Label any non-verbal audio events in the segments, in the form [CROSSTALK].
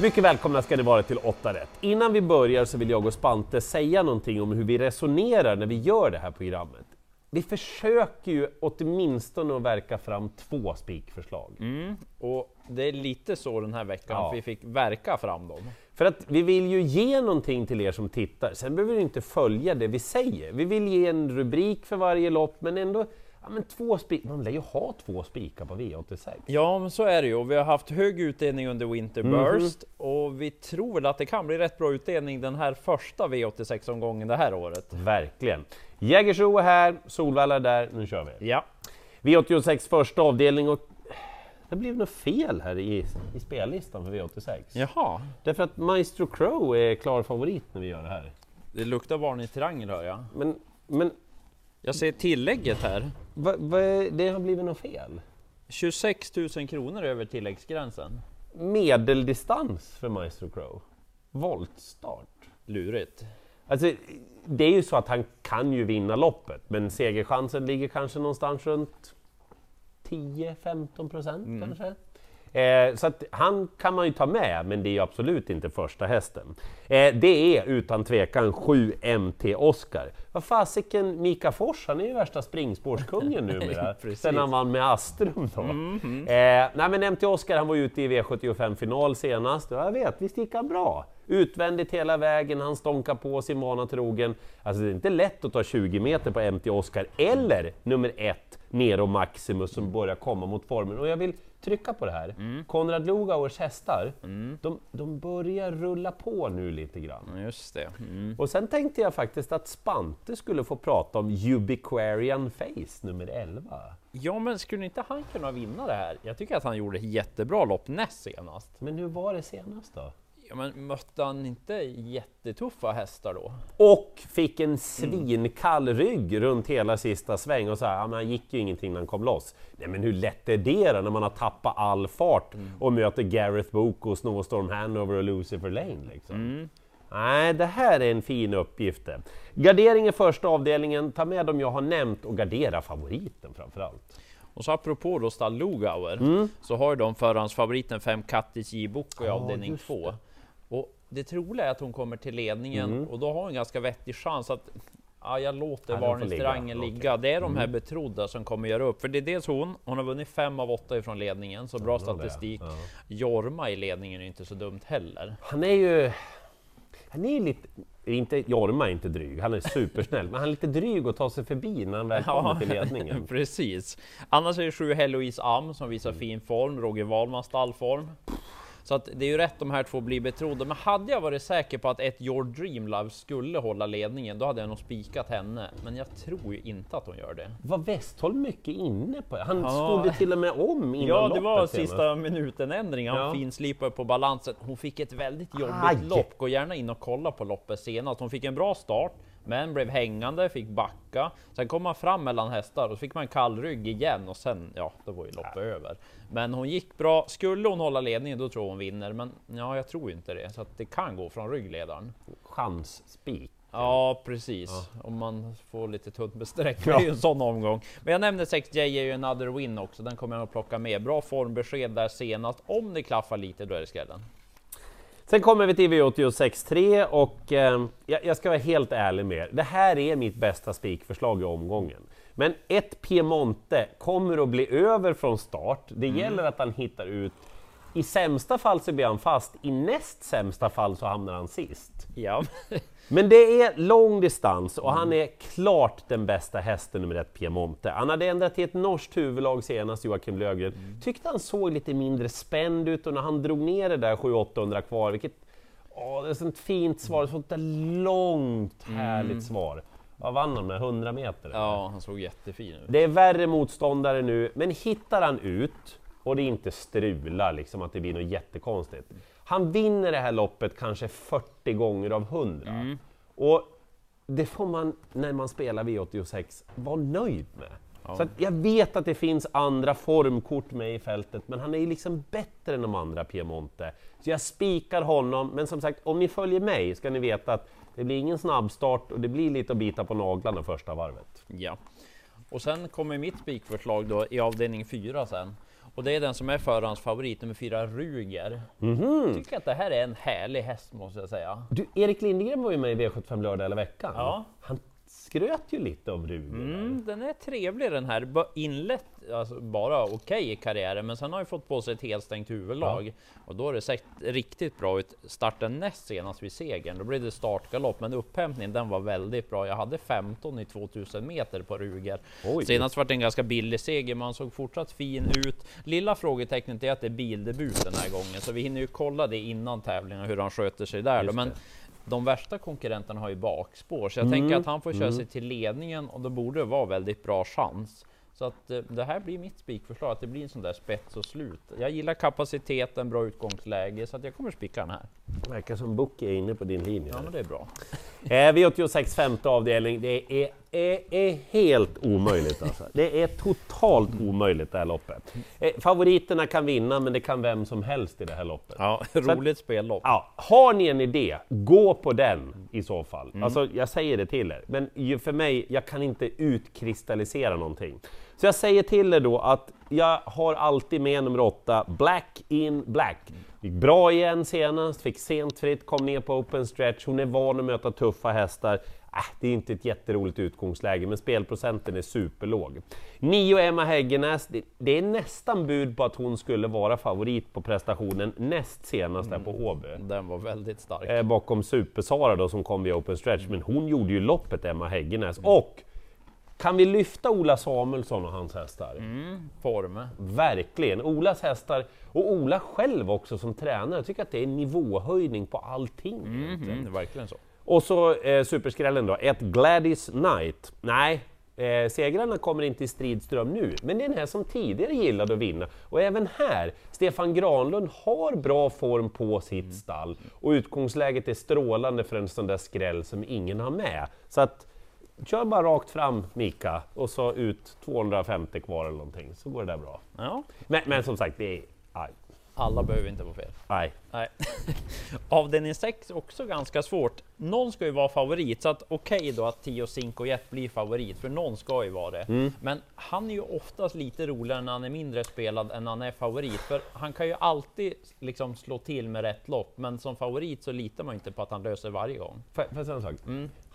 Mycket välkomna ska ni vara till 8 rätt. Innan vi börjar så vill jag och Spante säga någonting om hur vi resonerar när vi gör det här programmet. Vi försöker ju åtminstone att verka fram två spikförslag. Mm, och det är lite så den här veckan, Ja. vi fick verka fram dem. För att vi vill ju ge någonting till er som tittar, sen behöver vi inte följa det vi säger. Vi vill ge en rubrik för varje lopp, men ändå, ja men två spik, man lär ju ha två spikar på V86. Ja, men så är det ju. Och Vi har haft hög utdelning under Winter Burst och vi tror väl att det kan bli rätt bra utdelning den här första V86-omgången det här året. Verkligen. Jägersro är här, Solvalla är där, nu kör vi! Ja, V86 första avdelning och det blev något fel här i, i spellistan för V86. jaha. Därför att Maestro Crow är klar favorit när vi gör det här. Det luktar varningstriangel hör jag. Men, men Jag ser tillägget här. Va, va, det har blivit något fel. 26 000 kronor över tilläggsgränsen. Medeldistans för Maestro Crow. Voltstart. Lurigt. Alltså, det är ju så att han kan ju vinna loppet, men segerchansen ligger kanske någonstans runt 10-15 procent kanske. Eh, så att han kan man ju ta med, men det är ju absolut inte första hästen. Eh, det är utan tvekan 7 MT Oscar. Vad fasiken, Mika Fors, han är ju värsta springspårskungen [LAUGHS] numera, sen han vann med Astrum då. Eh, nej men MT Oscar, han var ute i V75-final senast, och jag vet, visst gick han bra? Utvändigt hela vägen, han stånkar på sin vana trogen. Alltså det är inte lätt att ta 20 meter på MT Oscar, eller nummer ett, Nero Maximus, som börjar komma mot formen. Och jag vill trycka på det här. Konrad Lugauers hästar, de, de börjar rulla på nu lite grann. Just det. Mm. Och sen tänkte jag faktiskt att Spante skulle få prata om Ubiquarian Face, nummer 11. Ja, men skulle inte han kunna vinna det här? Jag tycker att han gjorde ett jättebra lopp näst senast. Men hur var det senast då? Ja, men mötte han inte jättetuffa hästar då? Och fick en svinkall rygg runt hela sista sväng och så här, ja, men han gick ju ingenting när han kom loss. Nej men hur lätt är det då när man har tappat all fart och möter Gareth Boko, Snowstorm Hanover och Lucifer Lane liksom? Nej, det här är en fin uppgift det. Gardering i första avdelningen, ta med dem jag har nämnt och gardera favoriten framförallt. Och så apropå då stall Lugauer, så har ju de förhandsfavoriten 5 Kattis J Boko i avdelning just 2. Det troliga är att hon kommer till ledningen och då har hon en ganska vettig chans att Ja, jag låter Ja, varningstriangeln ligga. ligga. Det är de här betrodda som kommer göra upp. För det är dels hon, hon har vunnit fem av åtta ifrån ledningen, så bra Ja, statistik. Ja. Jorma i ledningen är inte så dumt heller. Han är ju... Han är ju lite... Inte, Jorma är inte dryg, han är supersnäll, men han är lite dryg att ta sig förbi när han väl kommer till ledningen. [LAUGHS] precis. Annars är det sju Heloise Am som visar Mm. fin form, Roger Wahlmans stallform. Så att det är ju rätt de här två blir betrodda. Men hade jag varit säker på att ett Your Dream Love skulle hålla ledningen, då hade jag nog spikat henne. Men jag tror ju inte att hon gör det. Var Westholm mycket inne på det? Han Ja. skodde till och med om innan Ja, det var senast. sista minuten ändring. Han Ja. finslipade på balansen. Hon fick ett väldigt jobbigt Aj. lopp. Gå gärna in och kolla på loppet senast. Hon fick en bra start, men blev hängande, fick backa. Sen kom man fram mellan hästar och så fick man en kall rygg igen och sen, ja, då var ju loppet över. Men hon gick bra. Skulle hon hålla ledningen, då tror jag hon vinner. Men ja, jag tror inte det. Så att det kan gå från ryggledaren. Chansspik. Ja, precis. Om man får lite tunt besträck. Ja. Det är ju en sån omgång. Men jag nämnde 6J är ju another win också. Den kommer jag att plocka med. Bra formbesked där senast. Om det klaffar lite, då är det skrällen. Sen kommer vi till V86.3 och eh, jag, ska vara helt ärlig med er. Det här är mitt bästa spikförslag i omgången. Men ett Piemonte kommer att bli över från start. Det gäller att han hittar ut. I sämsta fall så blir han fast, i näst sämsta fall så hamnar han sist. Ja, [LAUGHS] Men det är lång distans och han är klart den bästa hästen nummer ett, Piemonte. Han hade ändrat till ett norskt huvudlag senast, Joakim Löfgren. Tyckte han såg lite mindre spänd ut och när han drog ner det där 700-800 kvar, vilket... Åh, det är ett sånt fint svar, sånt där långt härligt svar. Vad vann han med? 100 meter? eller? ja han såg jättefin ut. Det är värre motståndare nu, men hittar han ut och det inte strular, liksom att det blir något jättekonstigt. Han vinner det här loppet kanske 40 gånger av 100. Och det får man, när man spelar V86, vara nöjd med. Så att jag vet att det finns andra formkort med i fältet, men han är ju liksom bättre än de andra Piemonte. Så jag spikar honom, men som sagt, om ni följer mig ska ni veta att det blir ingen snabbstart och det blir lite att bita på naglarna första varvet. Ja. Och sen kommer mitt spikförslag då i avdelning 4 sen. Och det är den som är förarens favorit, nummer fyra Ruger. Mhm. Tycker att det här är en härlig häst måste jag säga. Du, Erik Lindgren var ju med i V75 lördag hela veckan. Ja. Han skröt ju lite om Ruger. Mm, den är trevlig den här. Inlett alltså, bara okej i karriären, men sen har ju fått på sig ett helstängt huvudlag och då har det sett riktigt bra ut. Starten näst senast vid segern, då blev det startgalopp, men upphämtningen den var väldigt bra. Jag hade 15 i 2000 meter på Ruger. Oj. Senast var det en ganska billig seger, man såg fortsatt fin ut. Lilla frågetecknet är att det är bildebut den här gången, så vi hinner ju kolla det innan tävlingen hur han sköter sig där. Då. Men de värsta konkurrenterna har ju bakspår, så jag Mm, tänker att han får köra sig till ledningen och då borde det vara väldigt bra chans. Så att eh, det här blir mitt spikförslag, att det blir en sån där spets och slut. Jag gillar kapaciteten, bra utgångsläge, så att jag kommer spika den här. Verkar som Bucky är inne på din linje. Ja, men det är bra. Eh, V86 femte avdelning, det är, är, är helt omöjligt alltså. Det är totalt omöjligt det här loppet. Eh, favoriterna kan vinna, men det kan vem som helst i det här loppet. Ja, roligt spellopp. Ja, har ni en idé, gå på den i så fall. Alltså, jag säger det till er, men för mig, jag kan inte utkristallisera någonting. Så jag säger till er då att jag har alltid med nummer åtta, Black in Black. Gick bra igen senast, fick sent fritt, kom ner på open stretch, hon är van att möta tuffa hästar. Äh, det är inte ett jätteroligt utgångsläge, men spelprocenten är superlåg. 9 Emma Häggenäs, det, det är nästan bud på att hon skulle vara favorit på prestationen näst senast där på Åby. Den var väldigt stark. Eh, bakom Super-Sara då som kom via open stretch, men hon gjorde ju loppet Emma Häggenäs. Och kan vi lyfta Ola Samuelsson och hans hästar? Mm, form. Verkligen! Olas hästar, och Ola själv också som tränare, jag tycker att det är nivåhöjning på allting. egentligen. Mm, verkligen så. Och så eh, superskrällen då, ett Gladys Knight. Nej, eh, segrarna kommer inte i stridström nu, men det är den här som tidigare gillade att vinna. Och även här, Stefan Granlund har bra form på sitt stall och utgångsläget är strålande för en sån där skräll som ingen har med. Så att kör bara rakt fram Mika och så ut 250 kvar eller någonting, så går det där bra. Ja, Men, men som sagt, det är... Aj, alla behöver inte få fel. Nej. Avdelning 6 är också ganska svårt. Någon ska ju vara favorit, så att okej då att Tio Cinco Jet blir favorit, för någon ska ju vara det. Men han är ju oftast lite roligare när han är mindre spelad än när han är favorit, för han kan ju alltid liksom slå till med rätt lopp, men som favorit så litar man inte på att han löser varje gång. Får jag säga en sak?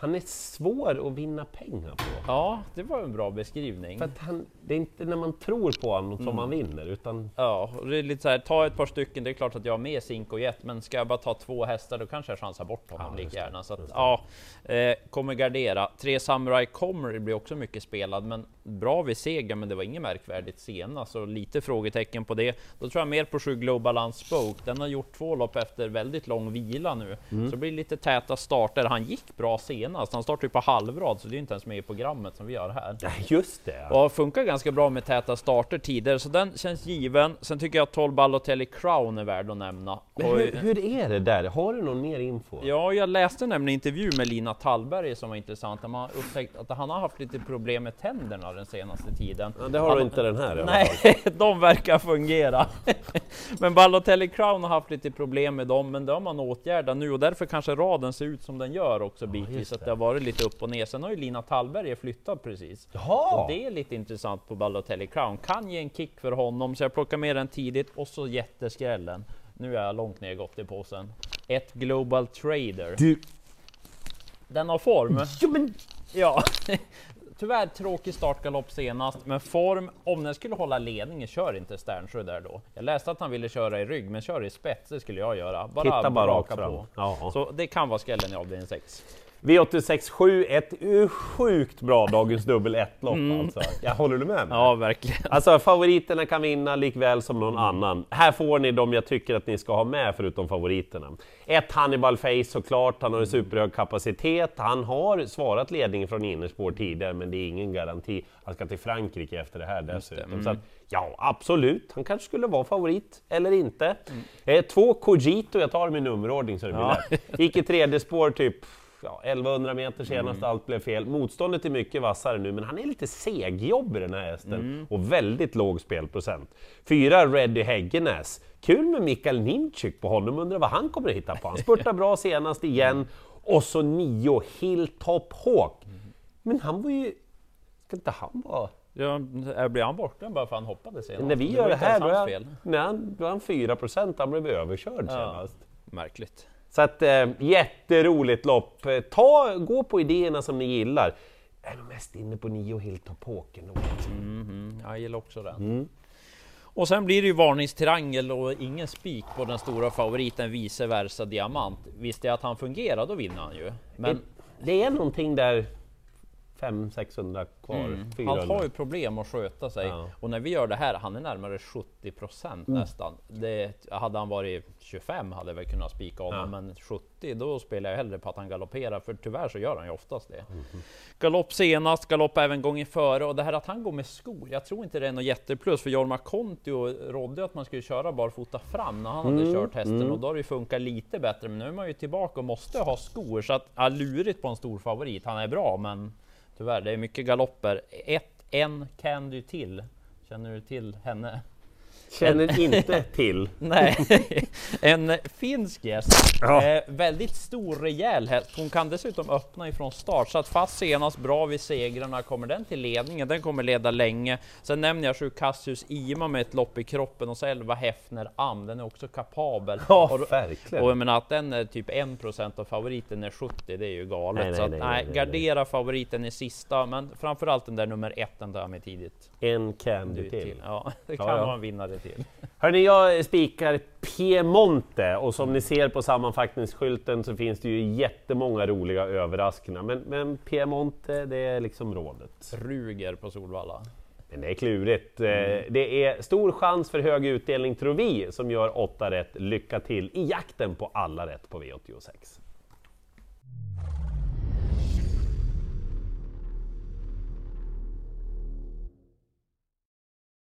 Han är svår att vinna pengar på. Ja, det var en bra beskrivning. För att han, det är inte när man tror på honom som man vinner, utan Ja, och det är lite så här, ta ett par stycken, det är klart att jag har med Cinco Jet, men ska jag bara ta två hästar då kanske jag chansar bort honom Ja, lika gärna. Så att, ja, eh, kommer gardera. Tre Samurai kommer blir också mycket spelad, men bra vid seger, men det var inget märkvärdigt senast, så lite frågetecken på det. Då tror jag mer på sju Global Unspoke. Den har gjort två lopp efter väldigt lång vila nu, så det blir lite täta starter. Han gick bra senast, han startade ju på halvrad, så det är inte ens med i programmet som vi gör här. Ja, just det! Och funkar ganska bra med täta starter tidigare, så den känns given. Sen tycker jag att 12 Balotelli Crown är värd att nämna. Men hur, hur är det där? Har du någon mer info? Ja, jag läste nämligen en intervju med Lina Tallberg som var intressant. Man har upptäckt att han har haft lite problem med tänderna den senaste tiden. Ja, det har Han- du inte den här i alla Nej, fall. [LAUGHS] de verkar fungera. [LAUGHS] men Balotelli Crown har haft lite problem med dem, men det har man åtgärdat nu och därför kanske raden ser ut som den gör också bitvis. Att det. har varit lite upp och ner. Sen har ju Lina Tallberg flyttat precis. Jaha! Och det är lite intressant på Balotelli Crown. Kan ge en kick för honom, så jag plockar med den tidigt och så jätteskrällen. Nu är jag långt ner gott i påsen. Ett Global Trader. Du, Den har form. jo, men, Ja. [LAUGHS] Tyvärr tråkig startgalopp senast, men form, om den skulle hålla ledningen, kör inte Sternsjö där då. Jag läste att han ville köra i rygg, men kör i spets, det skulle jag göra. Bara titta bara raka på. Ja. Så det kan vara skrällen i avdelning 6. V86 7, ett uh, sjukt bra dagens dubbel 1-lopp alltså. Jag håller du med mig? Ja, verkligen. Alltså favoriterna kan vinna likväl som någon annan. Här får ni de jag tycker att ni ska ha med förutom favoriterna. Ett Hannibal Face såklart, han har en superhög kapacitet. Han har svarat ledningen från innerspår tidigare men det är ingen garanti. Han ska till Frankrike efter det här dessutom. Så att, ja, absolut, han kanske skulle vara favorit, eller inte. Eh, två Cogito, jag tar dem i nummerordning så det blir Ja. lätt. Gick i tredje spår typ ja, 1100 meter senast, allt blev fel. Motståndet är mycket vassare nu, men han är lite segjobbig den här hästen och väldigt låg spelprocent. Fyra Reddy Häggenäs. Kul med Mikael Nimczyk på honom, undrar vad han kommer att hitta på. Han spurtar bra senast igen. Och så nio Hilltop Hawk. Men han var ju... Ska inte han vara Ja, blir han borta bara för han hoppade senast? När vi Det gör det här, då är, han, nej, då är han 4 procent, han blev överkörd senast. Märkligt. Så att, eh, jätteroligt lopp. Ta, gå på idéerna som ni gillar. Jag är nog mest inne på Nio Hilltop Poker. nog. Mhm, Jag gillar också den. Mm. Och sen blir det ju varningstriangel och ingen spik på den stora favoriten vice versa diamant. Visste jag att han fungerar, då vinner han ju. Men Det är någonting där 500-600 kvar, 400. han har ju problem att sköta sig. Ja. Och när vi gör det här, han är närmare 70 procent Mm. nästan. Det, hade han varit 25 hade väl kunnat spika honom, Ja. men 70 då spelar jag hellre på att han galopperar, för tyvärr så gör han ju oftast det. Mhm. Galopp senast, galopp även gången före och det här att han går med skor. Jag tror inte det är något jätteplus för Jorma Kontio rådde att man skulle köra barfota fram när han hade Mm, kört hästen och då har det ju funkat lite bättre. Men nu är man ju tillbaka och måste ha skor så att ja, lurigt på en stor favorit. Han är bra, men tyvärr, det är mycket galopper. Ett, en Candy till. Känner du till henne? Känner inte till. [LAUGHS] Nej, en finsk gäst. Ja. Eh, väldigt stor, rejäl häst. Hon kan dessutom öppna ifrån start. Satt fast senast, bra vid segrarna. Kommer den till ledningen? Den kommer leda länge. Sen nämner jag sju Cassius Ima med ett lopp i kroppen och så 11 Hefner Am. Den är också kapabel. Ja, och, verkligen. och jag menar att den är typ 1% av favoriten är 70, det är ju galet. Nej, nej, så att, nej, nej, nej, gardera favoriten i sista, men framförallt den där nummer ett, den där med tidigt. En candy Du till. Ja, [LAUGHS] det kan Ja, ja. vara en vinnare till. Hörni, jag spikar Piemonte och som ni ser på sammanfattningsskylten så finns det ju jättemånga roliga överraskningar. Men, men Piemonte, det är liksom rådet. Ruger på Solvalla. Men det är klurigt. Eh, Det är stor chans för hög utdelning tror vi som gör 8 rätt. Lycka till i jakten på alla rätt på V86.